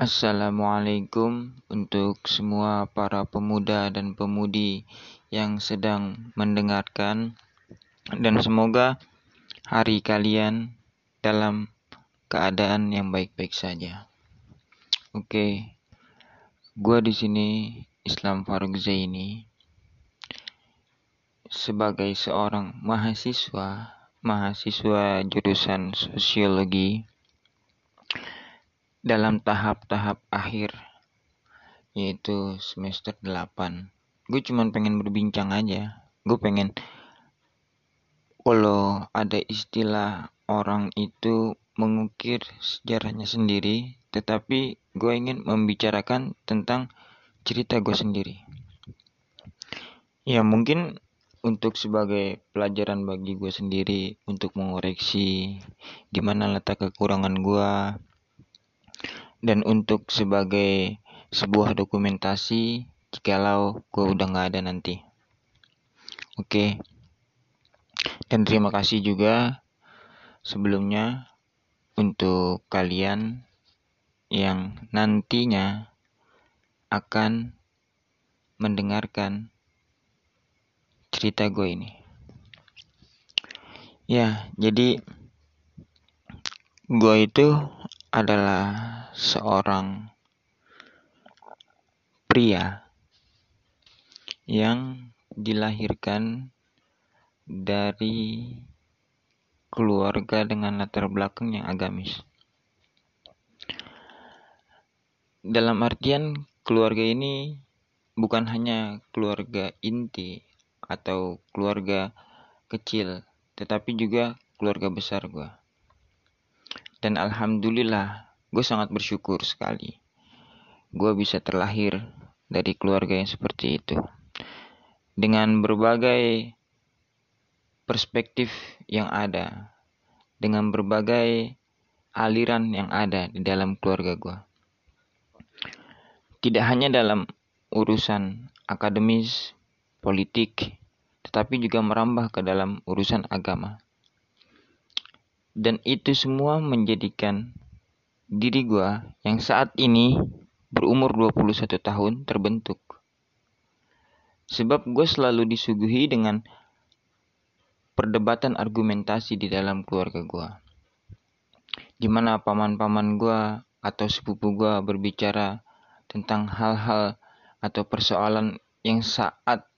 Assalamualaikum untuk semua para pemuda dan pemudi yang sedang mendengarkan dan semoga hari kalian dalam keadaan yang baik-baik saja. Oke, gua di sini Islam Faruk Zaini sebagai seorang mahasiswa mahasiswa jurusan sosiologi dalam tahap-tahap akhir yaitu semester 8 gue cuman pengen berbincang aja. Gue pengen kalau ada istilah orang itu mengukir sejarahnya sendiri tetapi gue ingin membicarakan tentang cerita gue sendiri. Ya mungkin untuk sebagai pelajaran bagi gue sendiri untuk mengoreksi di mana letak kekurangan gue dan untuk sebagai sebuah dokumentasi jikalau gue udah nggak ada nanti. Oke. Dan terima kasih juga sebelumnya untuk kalian yang nantinya akan mendengarkan cerita gue ini. Ya, jadi gue itu adalah seorang pria yang dilahirkan dari keluarga dengan latar belakang yang agamis. Dalam artian keluarga ini bukan hanya keluarga inti atau keluarga kecil, tetapi juga keluarga besar gue. Dan alhamdulillah gue sangat bersyukur sekali. Gue bisa terlahir dari keluarga yang seperti itu. Dengan berbagai perspektif yang ada dengan berbagai aliran yang ada di dalam keluarga gue tidak hanya dalam urusan akademis politik tetapi juga merambah ke dalam urusan agama dan itu semua menjadikan diri gue yang saat ini berumur 21 tahun terbentuk. Sebab gue selalu disuguhi dengan perdebatan argumentasi di dalam keluarga gue. Di mana paman-paman gue atau sepupu gue berbicara tentang hal-hal atau persoalan yang saat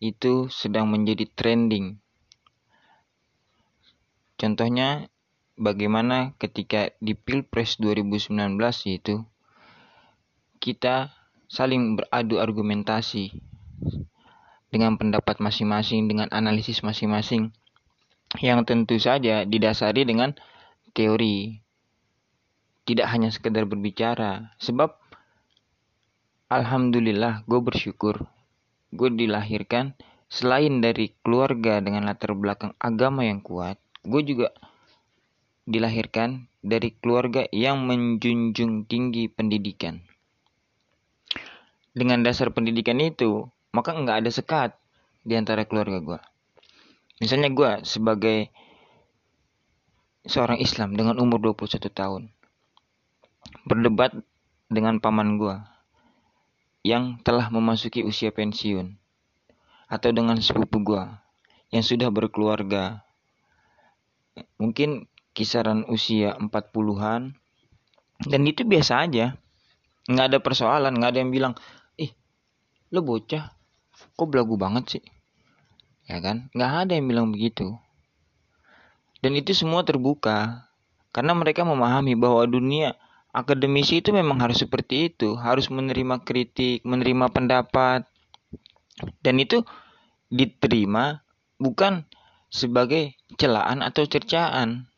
itu sedang menjadi trending. Contohnya bagaimana ketika di Pilpres 2019 itu kita saling beradu argumentasi dengan pendapat masing-masing, dengan analisis masing-masing yang tentu saja didasari dengan teori. Tidak hanya sekedar berbicara, sebab alhamdulillah gue bersyukur gue dilahirkan selain dari keluarga dengan latar belakang agama yang kuat, gue juga dilahirkan dari keluarga yang menjunjung tinggi pendidikan. Dengan dasar pendidikan itu, maka nggak ada sekat di antara keluarga gue. Misalnya gue sebagai seorang Islam dengan umur 21 tahun, berdebat dengan paman gue yang telah memasuki usia pensiun, atau dengan sepupu gue yang sudah berkeluarga, mungkin kisaran usia 40-an dan itu biasa aja. Nggak ada persoalan nggak ada yang bilang ih lo bocah kok belagu banget sih? Ya kan? Nggak ada yang bilang begitu. Dan itu semua terbuka karena mereka memahami bahwa dunia akademisi itu memang harus seperti itu harus menerima kritik menerima pendapat. Dan itu diterima bukan sebagai celaan atau cercaan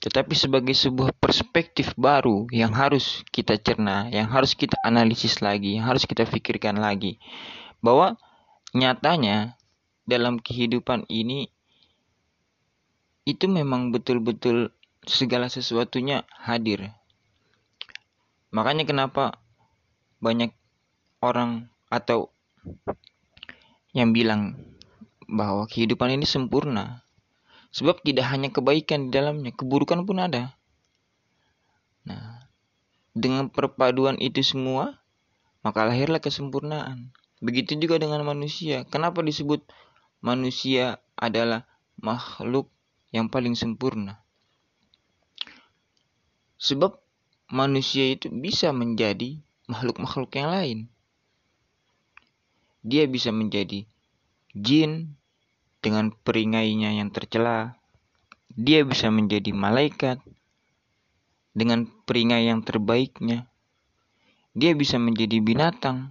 tetapi sebagai sebuah perspektif baru yang harus kita cerna, yang harus kita analisis lagi, yang harus kita pikirkan lagi. Bahwa nyatanya dalam kehidupan ini itu memang betul-betul segala sesuatunya hadir. Makanya kenapa banyak orang atau yang bilang bahwa kehidupan ini sempurna. Sebab tidak hanya kebaikan di dalamnya, keburukan pun ada. Nah, dengan perpaduan itu semua, maka lahirlah kesempurnaan. Begitu juga dengan manusia. Kenapa disebut manusia adalah makhluk yang paling sempurna? Sebab manusia itu bisa menjadi makhluk-makhluk yang lain. Dia bisa menjadi jin dengan peringainya yang tercela. Dia bisa menjadi malaikat dengan peringai yang terbaiknya. Dia bisa menjadi binatang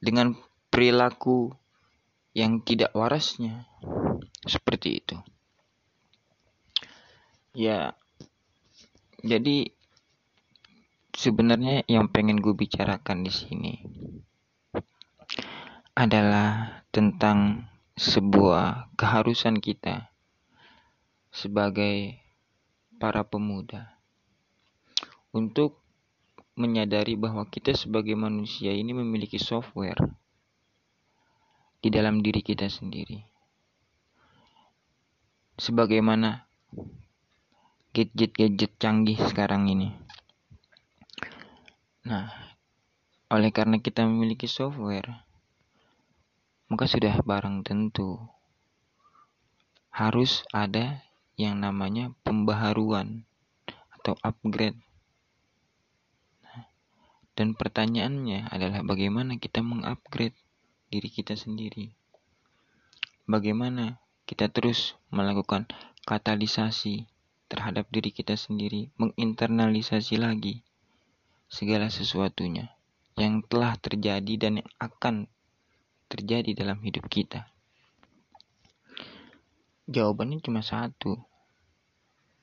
dengan perilaku yang tidak warasnya. Seperti itu. Ya, jadi sebenarnya yang pengen gue bicarakan di sini adalah tentang sebuah keharusan kita sebagai para pemuda untuk menyadari bahwa kita sebagai manusia ini memiliki software di dalam diri kita sendiri. Sebagaimana gadget-gadget canggih sekarang ini. Nah, oleh karena kita memiliki software, maka sudah barang tentu harus ada yang namanya pembaharuan atau upgrade dan pertanyaannya adalah bagaimana kita mengupgrade diri kita sendiri. Bagaimana kita terus melakukan katalisasi terhadap diri kita sendiri, menginternalisasi lagi segala sesuatunya yang telah terjadi dan yang akan terjadi dalam hidup kita. Jawabannya cuma satu.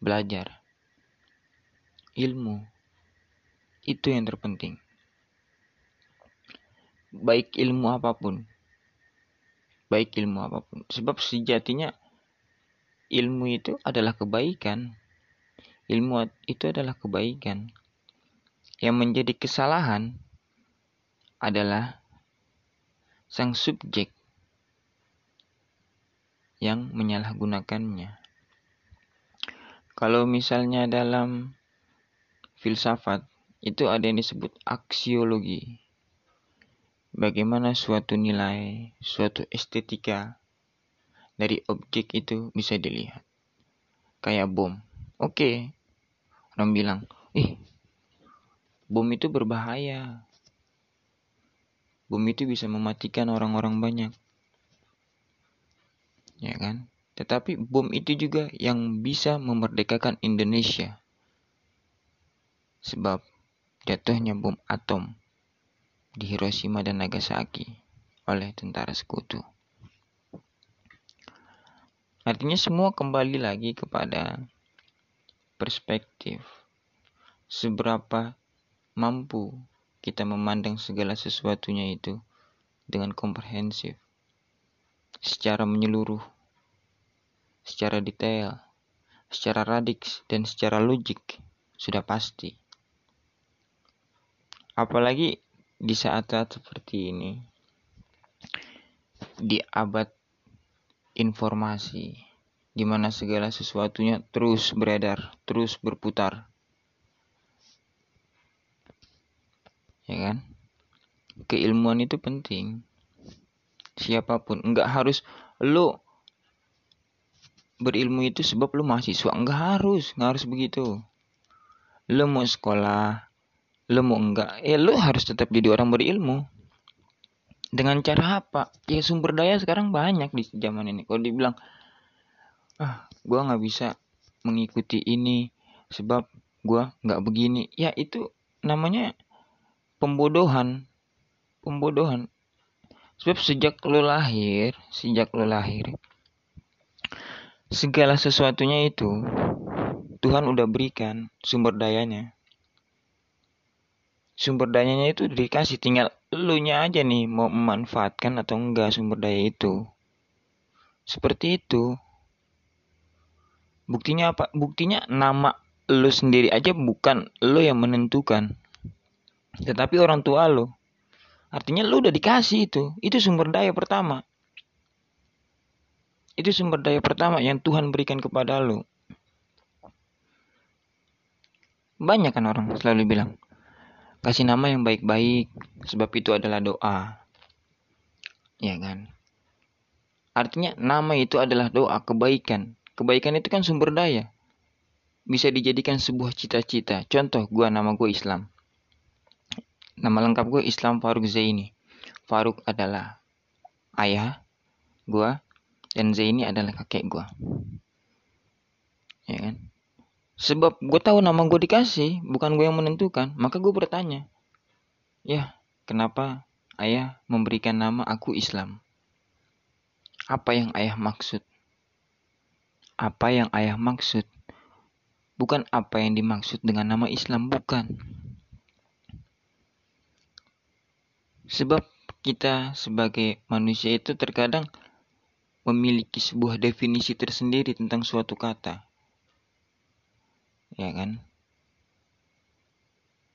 Belajar. Ilmu itu yang terpenting. Baik ilmu apa pun. Baik ilmu apa pun. Sebab sejatinya ilmu itu adalah kebaikan. Ilmu itu adalah kebaikan. Yang menjadi kesalahan adalah sang subjek yang menyalahgunakannya. Kalau misalnya dalam filsafat itu ada yang disebut aksiologi. Bagaimana suatu nilai, suatu estetika dari objek itu bisa dilihat. Kayak bom. Oke, orang bilang, ih, bom itu berbahaya. Bom itu bisa mematikan orang-orang banyak. Ya kan? Tetapi bom itu juga yang bisa memerdekakan Indonesia. Sebab jatuhnya bom atom di Hiroshima dan Nagasaki oleh tentara sekutu. Artinya semua kembali lagi kepada perspektif. Seberapa mampu kita memandang segala sesuatunya itu dengan komprehensif, secara menyeluruh, secara detail, secara radiks, dan secara logik, sudah pasti. Apalagi di saat-saat seperti ini, di abad informasi, di mana segala sesuatunya terus beredar, terus berputar. Ya kan? Keilmuan itu penting. Siapa pun, enggak harus lo berilmu itu sebab lo mahasiswa, enggak harus, enggak harus begitu. Lo mau sekolah, lu mau enggak ya lu harus tetap jadi orang berilmu dengan cara apa ya sumber daya sekarang banyak di zaman ini kalau dibilang ah gua nggak bisa mengikuti ini sebab gua nggak begini ya itu namanya pembodohan pembodohan. Sebab sejak lu lahir sejak lu lahir segala sesuatunya itu Tuhan udah berikan sumber dayanya. Sumber dayanya itu dikasih tinggal lu nya aja nih mau memanfaatkan atau enggak sumber daya itu. Seperti itu. Buktinya apa? Buktinya nama lu sendiri aja bukan lu yang menentukan tetapi orang tua lu artinya lu udah dikasih itu. Itu sumber daya pertama. Itu sumber daya pertama yang Tuhan berikan kepada lu banyak kan orang selalu bilang kasih nama yang baik-baik sebab itu adalah doa. Ya kan? Artinya nama itu adalah doa kebaikan. Kebaikan itu kan sumber daya. Bisa dijadikan sebuah cita-cita. Contoh gua nama gue Islam nama lengkap gue Islam Faruk Zaini Faruk adalah ayah gua dan Zaini adalah kakek gua ya kan Sebab gue tahu nama gue dikasih, bukan gue yang menentukan. Maka gue bertanya, ya kenapa ayah memberikan nama aku Islam? Apa yang ayah maksud? Apa yang ayah maksud? Bukan apa yang dimaksud dengan nama Islam, bukan. Sebab kita sebagai manusia itu terkadang memiliki sebuah definisi tersendiri tentang suatu kata. Ya kan?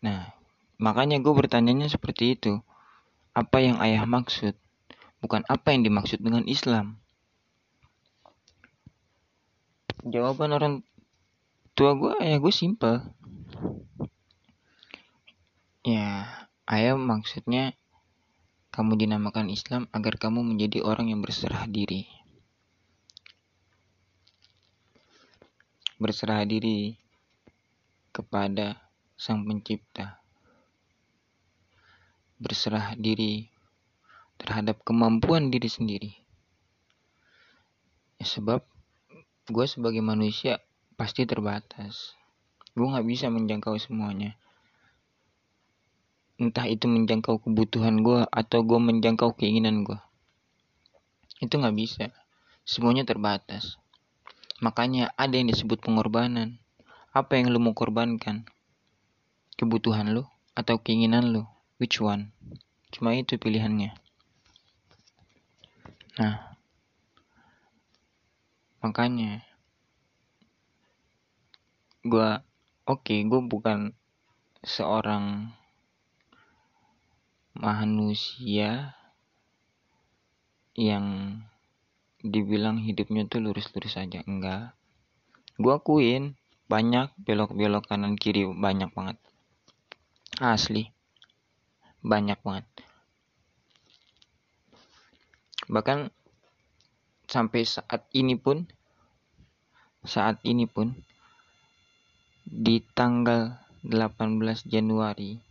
Nah makanya gue bertanyanya seperti itu. Apa yang ayah maksud? Bukan apa yang dimaksud dengan Islam. Jawaban orang tua gue ayah gue simpel. Ya ayah maksudnya kamu dinamakan Islam agar kamu menjadi orang yang berserah diri berserah diri kepada Sang Pencipta. Berserah diri terhadap kemampuan diri sendiri. Ya, sebab gue sebagai manusia pasti terbatas. Gue gak bisa menjangkau semuanya. Entah itu menjangkau kebutuhan gue atau gue menjangkau keinginan gue. Itu gak bisa. Semuanya terbatas. Makanya ada yang disebut pengorbanan. Apa yang lu mau korbankan? Kebutuhan lu atau keinginan lu? Which one? Cuma itu pilihannya. Nah, makanya gue oke okay, gue bukan seorang manusia yang dibilang hidupnya tuh lurus-lurus aja. Enggak. Gue akuin banyak belok-belok kanan kiri banyak banget. Asli. Banyak banget. Bahkan sampai saat ini pun saat ini pun di tanggal 18 Januari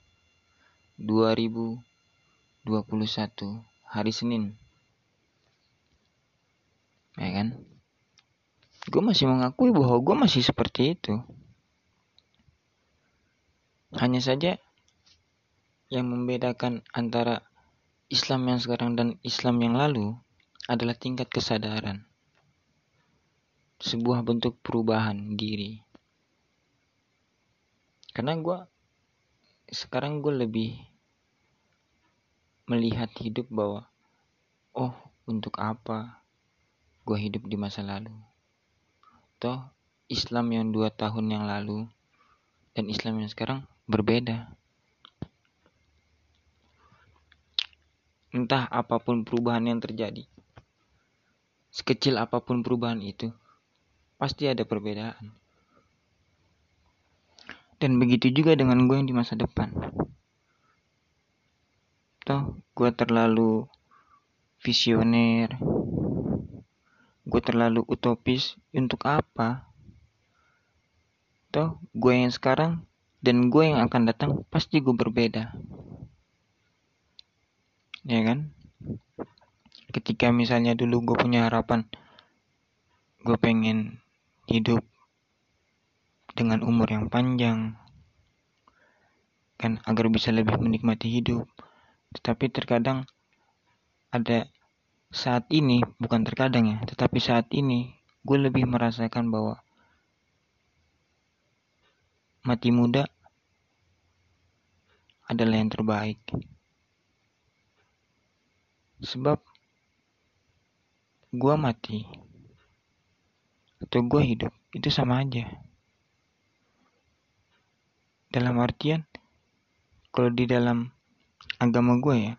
2021 hari Senin ya kan gue masih mengakui bahwa gue masih seperti itu. Hanya saja yang membedakan antara Islam yang sekarang dan Islam yang lalu adalah tingkat kesadaran. Sebuah bentuk perubahan diri. Karena gue sekarang gue lebih melihat hidup bahwa oh untuk apa gue hidup di masa lalu toh Islam yang dua tahun yang lalu dan Islam yang sekarang berbeda. Entah apa pun perubahan yang terjadi, sekecil apa pun perubahan itu, pasti ada perbedaan. Dan begitu juga dengan gue yang di masa depan. Toh, gue terlalu visioner, gue terlalu utopis untuk apa? Toh gue yang sekarang dan gue yang akan datang pasti gue berbeda. Ya kan? Ketika misalnya dulu gue punya harapan gue pengen hidup dengan umur yang panjang kan agar bisa lebih menikmati hidup tetapi terkadang ada saat ini bukan terkadang ya tetapi saat ini gue lebih merasakan bahwa mati muda adalah yang terbaik. Sebab gue mati atau gue hidup itu sama aja. Dalam artian kalau di dalam agama gue ya.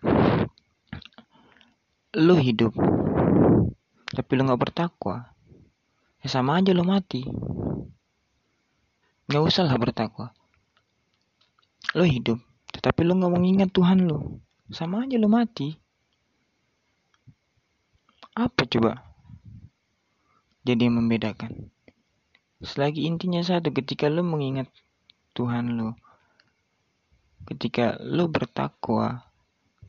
Lu hidup tapi lu nggak bertakwa. Ya sama aja lu mati. Nggak usah lah bertakwa. Lo hidup tetapi lo nggak mengingat Tuhan lo sama aja lo mati. Apa coba jadi yang membedakan? Selagi intinya satu ketika lo mengingat Tuhan lo ketika lo bertakwa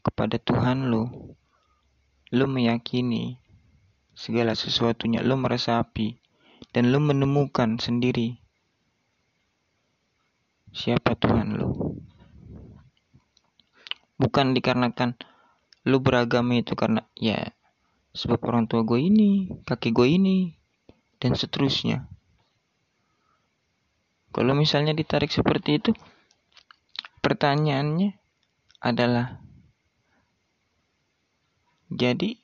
kepada Tuhan lo lo meyakini segala sesuatunya lo meresapi dan lo menemukan sendiri siapa Tuhan lo. Bukan dikarenakan lo beragama itu karena ya sebab orang tua gue ini, kaki gue ini, dan seterusnya. Kalau misalnya ditarik seperti itu, pertanyaannya adalah jadi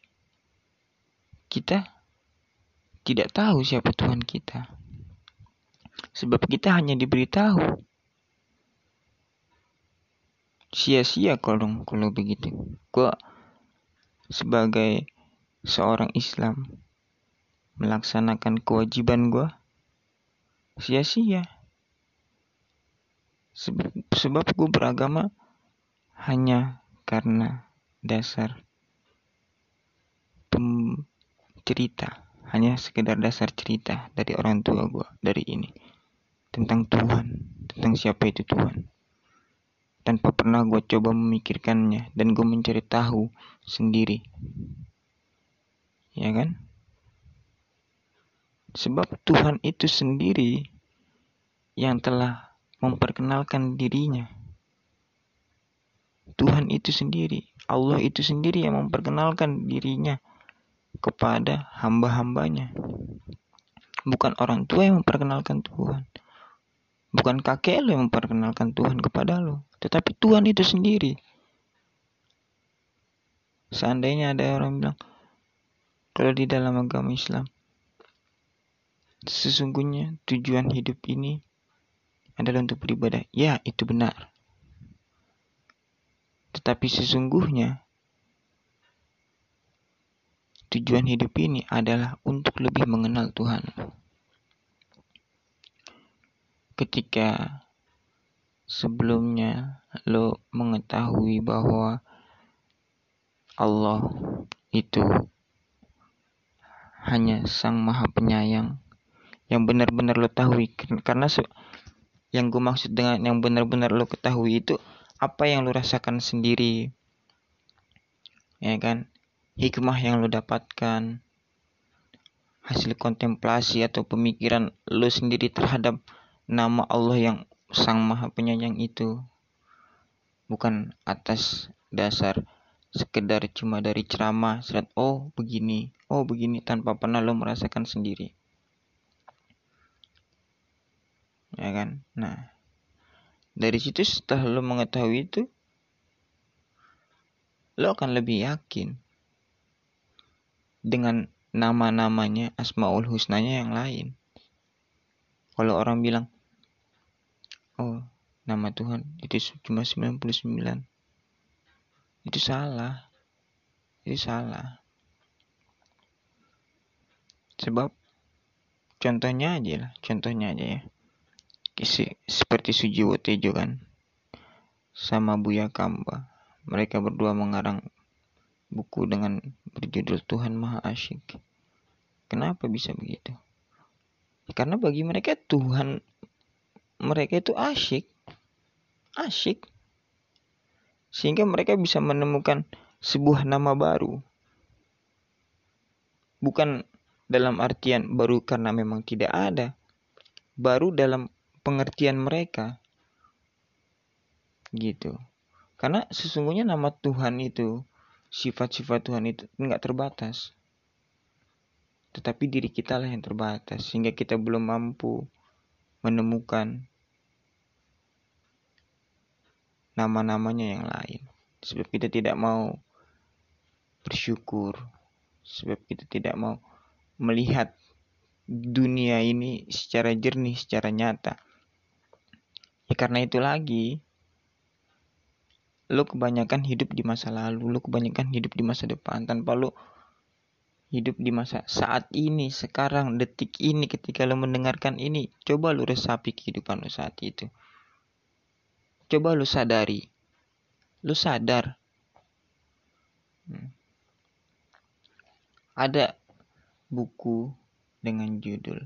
kita tidak tahu siapa Tuhan kita. Sebab kita hanya diberitahu. Sia-sia kalau kalau begitu. Gua sebagai seorang Islam melaksanakan kewajiban gua? Sia-sia sebab, gue beragama hanya karena dasar pem cerita hanya sekedar dasar cerita dari orang tua gue dari ini tentang Tuhan tentang siapa itu Tuhan tanpa pernah gue coba memikirkannya dan gue mencari tahu sendiri. Ya kan? Sebab Tuhan itu sendiri yang telah memperkenalkan dirinya. Tuhan itu sendiri, Allah itu sendiri yang memperkenalkan dirinya kepada hamba-hambanya. Bukan orang tua yang memperkenalkan Tuhan. Bukan kakek lo yang memperkenalkan Tuhan kepada lo tetapi Tuhan itu sendiri. Seandainya ada orang bilang, kalau di dalam agama Islam, sesungguhnya tujuan hidup ini adalah untuk beribadah. Ya, itu benar. Tetapi sesungguhnya tujuan hidup ini adalah untuk lebih mengenal Tuhan. Ketika sebelumnya lo mengetahui bahwa Allah itu hanya Sang Maha Penyayang yang benar-benar lo tahu karena yang gue maksud dengan yang benar-benar lo ketahui itu apa yang lo rasakan sendiri. Ya kan? Hikmah yang lo dapatkan. Hasil kontemplasi atau pemikiran lo sendiri terhadap nama Allah yang Sang Maha Penyayang itu. Bukan atas dasar sekedar cuma dari ceramah serat oh begini. Oh begini. Tanpa pernah lo merasakan sendiri ya kan? Nah dari situ setelah lo mengetahui itu lo akan lebih yakin dengan nama-namanya asmaul husnanya yang lain. Kalau orang bilang oh nama Tuhan itu cuma 99 itu salah. Itu salah. Sebab contohnya aja lah contohnya aja ya seperti Sujiwo Tejo kan sama Buya Kamba. Mereka berdua mengarang buku dengan berjudul Tuhan Maha Asyik. Kenapa bisa begitu? Karena bagi mereka Tuhan mereka itu asyik. Asyik. Sehingga mereka bisa menemukan sebuah nama baru. Bukan dalam artian baru karena memang tidak ada. Baru dalam pengertian mereka gitu karena sesungguhnya nama Tuhan itu sifat-sifat Tuhan itu nggak terbatas tetapi diri kita lah yang terbatas sehingga kita belum mampu menemukan nama-namanya yang lain. Sebab kita tidak mau bersyukur, sebab kita tidak mau melihat dunia ini secara jernih, secara nyata. Ya karena itu lagi, lo kebanyakan hidup di masa lalu, lo kebanyakan hidup di masa depan. Tanpa lo hidup di masa saat ini, sekarang, detik ini, ketika lo mendengarkan ini, coba lo resapi kehidupan lo saat itu. Coba lu sadari. Lu sadar. Hmm. ada buku dengan judul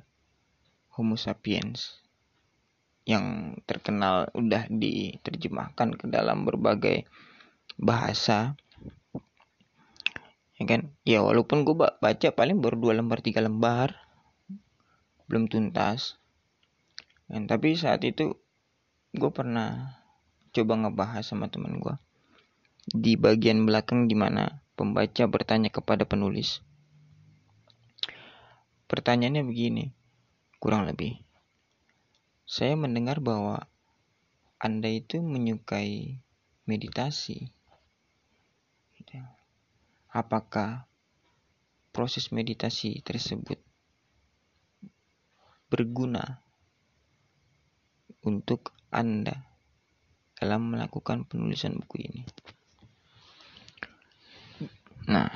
Homo sapiens yang terkenal udah diterjemahkan ke dalam berbagai bahasa. Ya kan? Ya walaupun gue baca paling baru dua lembar tiga lembar. Belum tuntas. Dan tapi saat itu gue pernah coba ngebahas sama teman gue di bagian belakang di mana pembaca bertanya kepada penulis. Pertanyaannya begini, kurang lebih. Saya mendengar bahwa Anda itu menyukai meditasi. Apakah proses meditasi tersebut berguna untuk Anda dalam melakukan penulisan buku ini? Nah,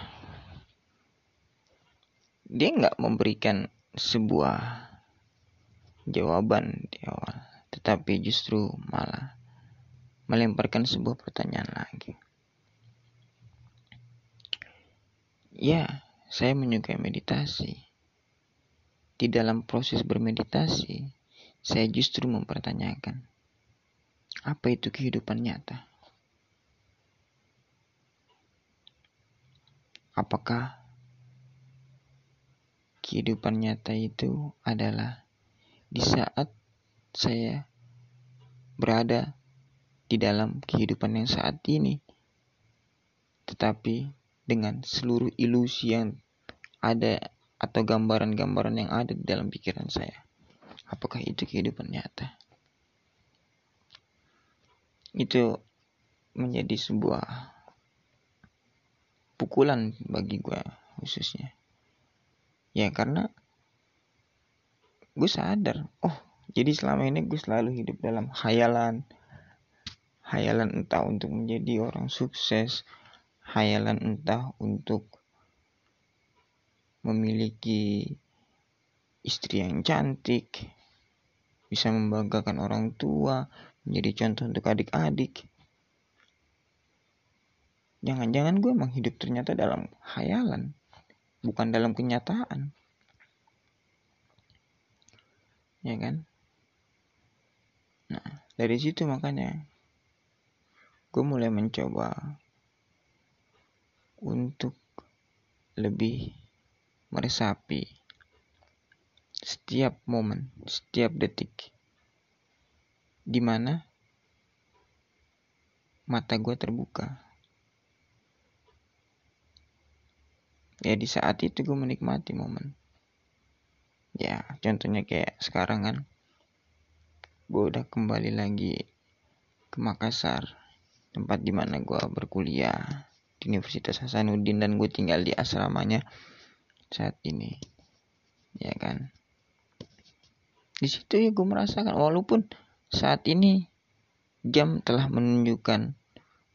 dia nggak memberikan sebuah jawaban di awal, tetapi justru malah melemparkan sebuah pertanyaan lagi. Ya, saya menyukai meditasi. Di dalam proses bermeditasi, saya justru mempertanyakan, apa itu kehidupan nyata? Apakah kehidupan nyata itu adalah di saat saya berada di dalam kehidupan yang saat ini, tetapi dengan seluruh ilusi yang ada atau gambaran-gambaran yang ada di dalam pikiran saya. Apakah itu kehidupan nyata? Itu menjadi sebuah pukulan bagi gue khususnya ya karena gue sadar. Oh jadi selama ini gue selalu hidup dalam hayalan hayalan entah untuk menjadi orang sukses. Hayalan entah untuk memiliki istri yang cantik. Bisa membanggakan orang tua. Menjadi contoh untuk adik-adik. Jangan-jangan gue emang hidup ternyata dalam hayalan bukan dalam kenyataan ya kan? Nah dari situ makanya gue mulai mencoba untuk lebih meresapi setiap momen, setiap detik di mana mata gue terbuka. Ya di saat itu gue menikmati momen ya contohnya kayak sekarang kan gue udah kembali lagi ke Makassar tempat di mana gue berkuliah di Universitas Hasanuddin dan gue tinggal di asramanya saat ini. Ya kan? Di situ ya gue merasakan walaupun saat ini jam telah menunjukkan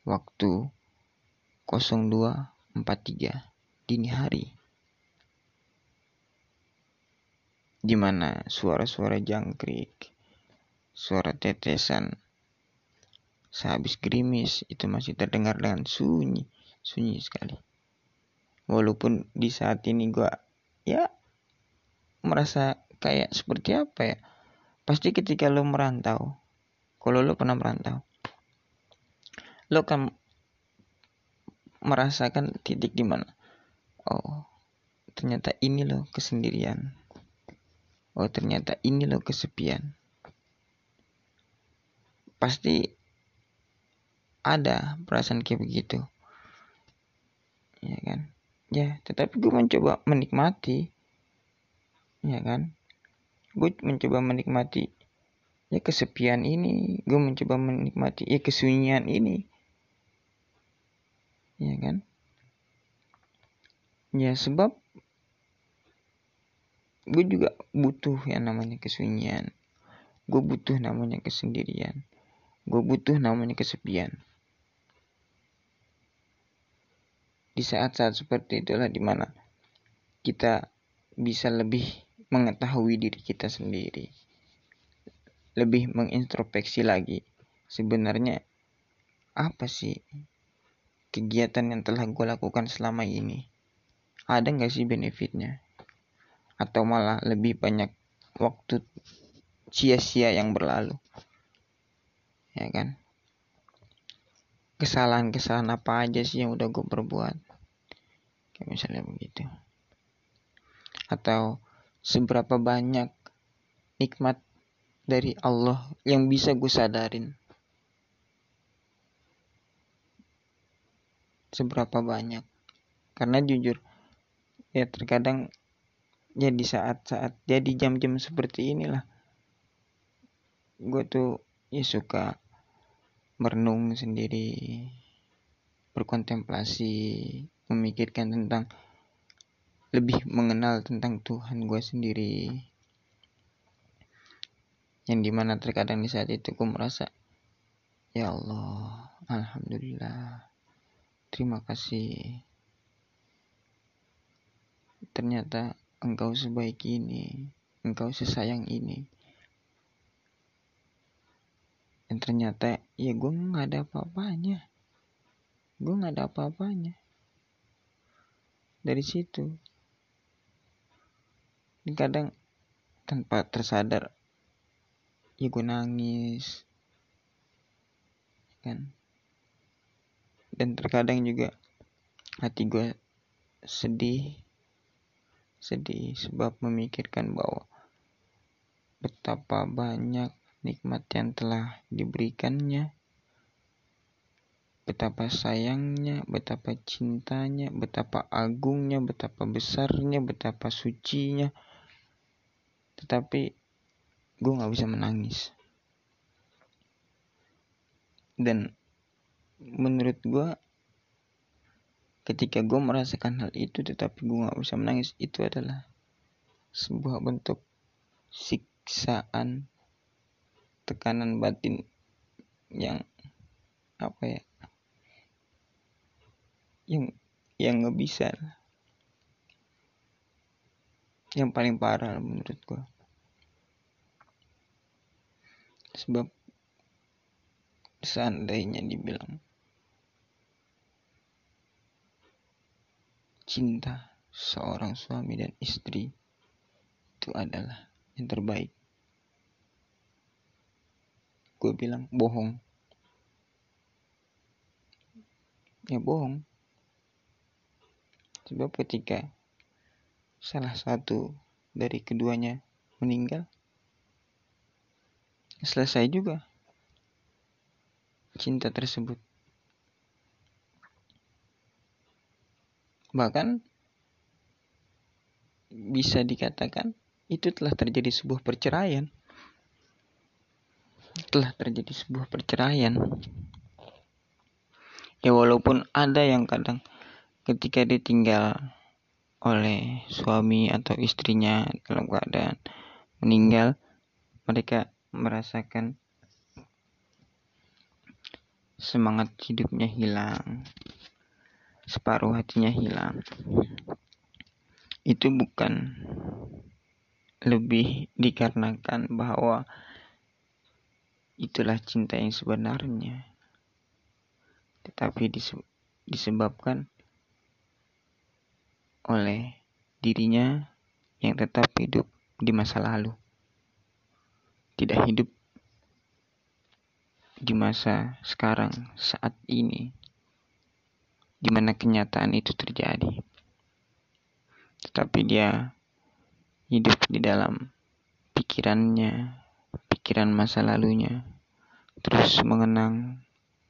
waktu 0243 dini hari di mana? Suara-suara jangkrik, suara tetesan. Sehabis gerimis itu masih terdengar dengan sunyi, sunyi sekali. Walaupun di saat ini gue ya merasa kayak seperti apa ya? Pasti ketika lo merantau, kalau lo pernah merantau, lo akan merasakan titik di mana. Oh ternyata ini loh kesendirian oh ternyata ini loh kesepian. Pasti ada perasaan kayak begitu. Ya kan? Ya tetapi gue mencoba menikmati. Ya kan? Gue mencoba menikmati ya kesepian ini. Gue mencoba menikmati ya kesunyian ini. Ya kan? Ya sebab gue juga butuh yang namanya kesunyian. Gue butuh namanya kesendirian. Gue butuh namanya kesepian. Di saat-saat seperti itulah di mana kita bisa lebih mengetahui diri kita sendiri. Lebih mengintrospeksi lagi sebenarnya apa sih kegiatan yang telah gue lakukan selama ini. Ada nggak sih benefitnya atau malah lebih banyak waktu sia-sia yang berlalu. Ya kan? Kesalahan-kesalahan apa aja sih yang udah gue perbuat? Kayak misalnya begitu. Atau seberapa banyak nikmat dari Allah yang bisa gue sadarin? Seberapa banyak? Karena jujur ya terkadang ya di saat-saat ya di jam-jam seperti inilah. Gue tuh ya suka merenung sendiri berkontemplasi memikirkan tentang lebih mengenal tentang Tuhan gue sendiri. Yang di mana terkadang di saat itu gue merasa ya Allah Alhamdulillah terima kasih. Ternyata engkau sebaik ini engkau sesayang ini. Dan ternyata ya gue nggak ada apa-apanya. Gue nggak ada apa-apanya. Dari situ dan kadang tanpa tersadar ya gue nangis. Kan? Dan terkadang juga hati gue sedih sedih sebab memikirkan bahwa betapa banyak nikmat yang telah diberikannya betapa sayangnya, betapa cintanya, betapa agungnya, betapa besarnya, betapa sucinya. Tetapi gue gak bisa menangis. Dan menurut gue ketika gue merasakan hal itu tetapi gue gak bisa menangis itu adalah sebuah bentuk siksaan tekanan batin yang apa ya yang yang nggak bisa yang paling parah menurut gue sebab seandainya dibilang cinta seorang suami dan istri itu adalah yang terbaik. Gue bilang bohong. Ya bohong. Sebab ketika salah satu dari keduanya meninggal, selesai juga cinta tersebut. Bahkan bisa dikatakan itu telah terjadi sebuah perceraian. Telah terjadi sebuah perceraian. Ya walaupun ada yang kadang ketika ditinggal oleh suami atau istrinya dalam keadaan meninggal, mereka merasakan semangat hidupnya hilang, separuh hatinya hilang. Itu bukan lebih dikarenakan bahwa itulah cinta yang sebenarnya, tetapi disebabkan oleh dirinya yang tetap hidup di masa lalu. Tidak hidup di masa sekarang, saat ini, di mana kenyataan itu terjadi. Tetapi dia hidup di dalam pikirannya, pikiran masa lalunya, terus mengenang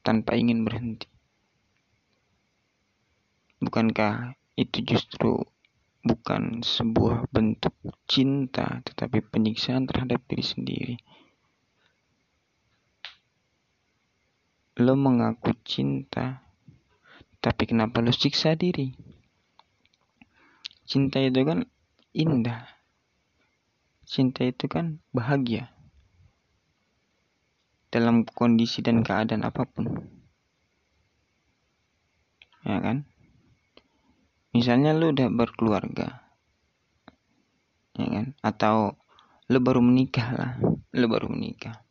tanpa ingin berhenti. Bukankah itu justru bukan sebuah bentuk cinta, tetapi penyiksaan terhadap diri sendiri. Lo mengaku cinta, tapi kenapa lo siksa diri? Cinta itu kan indah. Cinta itu kan bahagia. Dalam kondisi dan keadaan apa pun. Ya kan? misalnya lu udah berkeluarga ya kan atau lu baru menikah lah lu baru menikah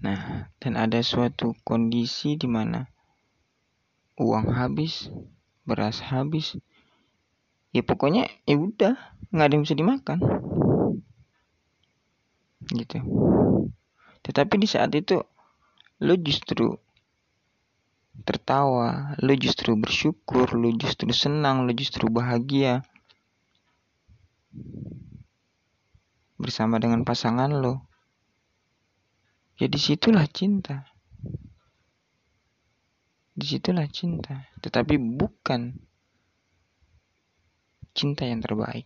Nah, dan ada suatu kondisi di mana uang habis, beras habis, ya pokoknya ya udah nggak ada yang bisa dimakan, gitu. Tetapi di saat itu lo justru tertawa, lo justru bersyukur, lo justru senang, lo justru bahagia bersama dengan pasangan lo. Ya di situlah cinta. Di situlah cinta. Tetapi bukan cinta yang terbaik.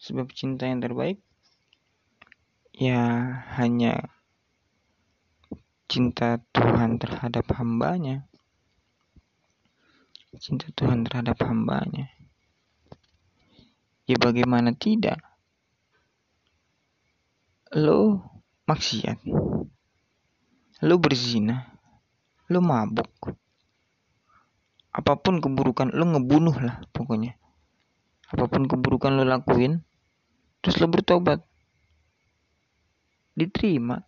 Sebab cinta yang terbaik ya hanya cinta Tuhan terhadap hambanya. Cinta Tuhan terhadap hambanya. Ya bagaimana tidak? lo maksiat, lo berzina, lo mabuk, apa pun keburukan lo ngebunuh lah pokoknya, apa pun keburukan lo lakuin, terus lo bertobat, diterima,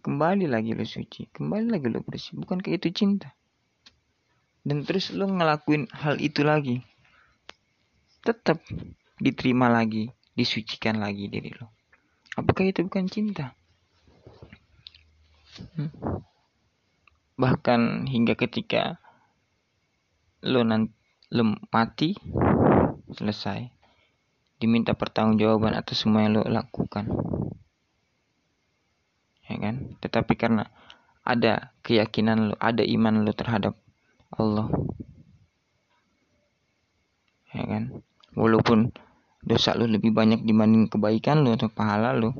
kembali lagi lo suci, kembali lagi lo bersih, bukan kayak itu cinta, dan terus lo ngelakuin hal itu lagi, tetap diterima lagi disucikan lagi diri lo. Apakah itu bukan cinta? Hmm? Bahkan hingga ketika lo nanti lo mati selesai. Diminta pertanggungjawaban atas semua yang lo lakukan. Ya kan? Tetapi karena ada keyakinan lo ada iman lo terhadap Allah. Ya kan? Walaupun dosa lu lebih banyak dibanding kebaikan lu atau pahala lu.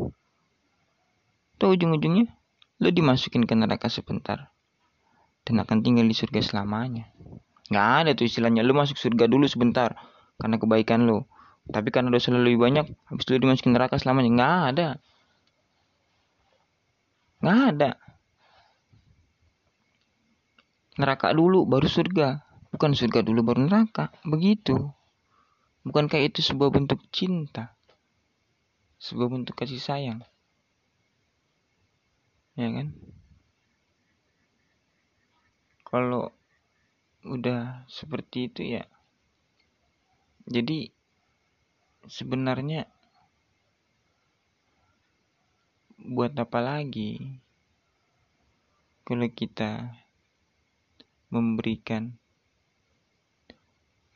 Tuh ujung-ujungnya lu dimasukin ke neraka sebentar dan akan tinggal di surga selamanya. Nggak ada tuh istilahnya lu masuk surga dulu sebentar karena kebaikan lu. Tapi karena dosa lu lebih banyak, habis lu dimasukin neraka selamanya. Nggak ada. Nggak ada. Neraka dulu baru surga. Bukan surga dulu baru neraka. Begitu. Bukankah itu sebuah bentuk cinta? Sebuah bentuk kasih sayang. Ya kan? Kalau udah seperti itu ya. Jadi sebenarnya buat apa lagi kalau kita memberikan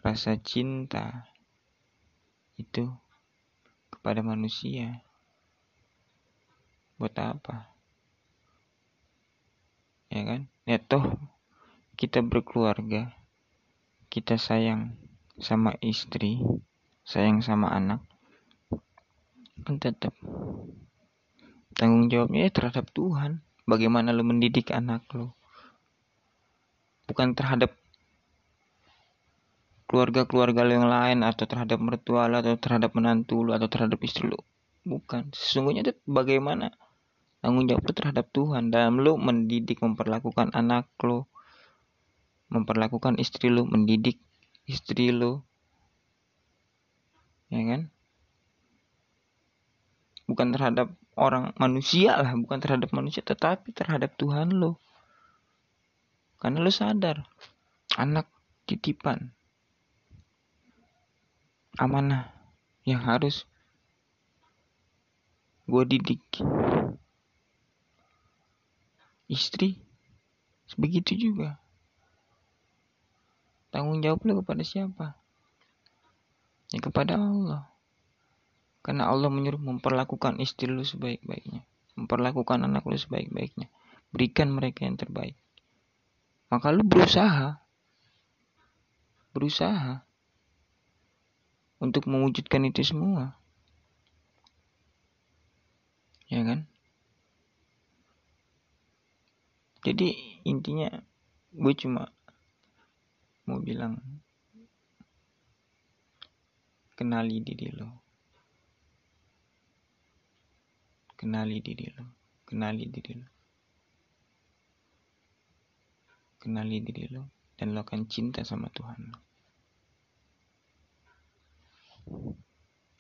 rasa cinta itu kepada manusia buat apa ya kan? Ya toh kita berkeluarga kita sayang sama istri sayang sama anak kan tetap tanggung jawabnya ya terhadap Tuhan. Bagaimana lo mendidik anak lo bukan terhadap keluarga-keluarga lo yang lain atau terhadap mertua lo atau terhadap menantu lo atau terhadap istri lo bukan. Sesungguhnya itu bagaimana tanggung jawab lo terhadap Tuhan. Dalam lo mendidik memperlakukan anak lo memperlakukan istri lo mendidik istri lo ya kan? Bukan terhadap orang manusia lah bukan terhadap manusia tetapi terhadap Tuhan lo karena lo sadar anak titipan amanah yang harus gue didik istri begitu juga. Tanggung jawab kepada siapa? Ya kepada Allah. Karena Allah menyuruh memperlakukan istri lu sebaik-baiknya. Memperlakukan anak lu sebaik-baiknya. Berikan mereka yang terbaik. Maka lu berusaha. Berusaha. Untuk mewujudkan itu semua. Ya kan? Jadi intinya gue cuma mau bilang kenali diri lo. Kenali diri lo. Kenali diri lo. Kenali diri lo dan lo akan cinta sama Tuhan lo.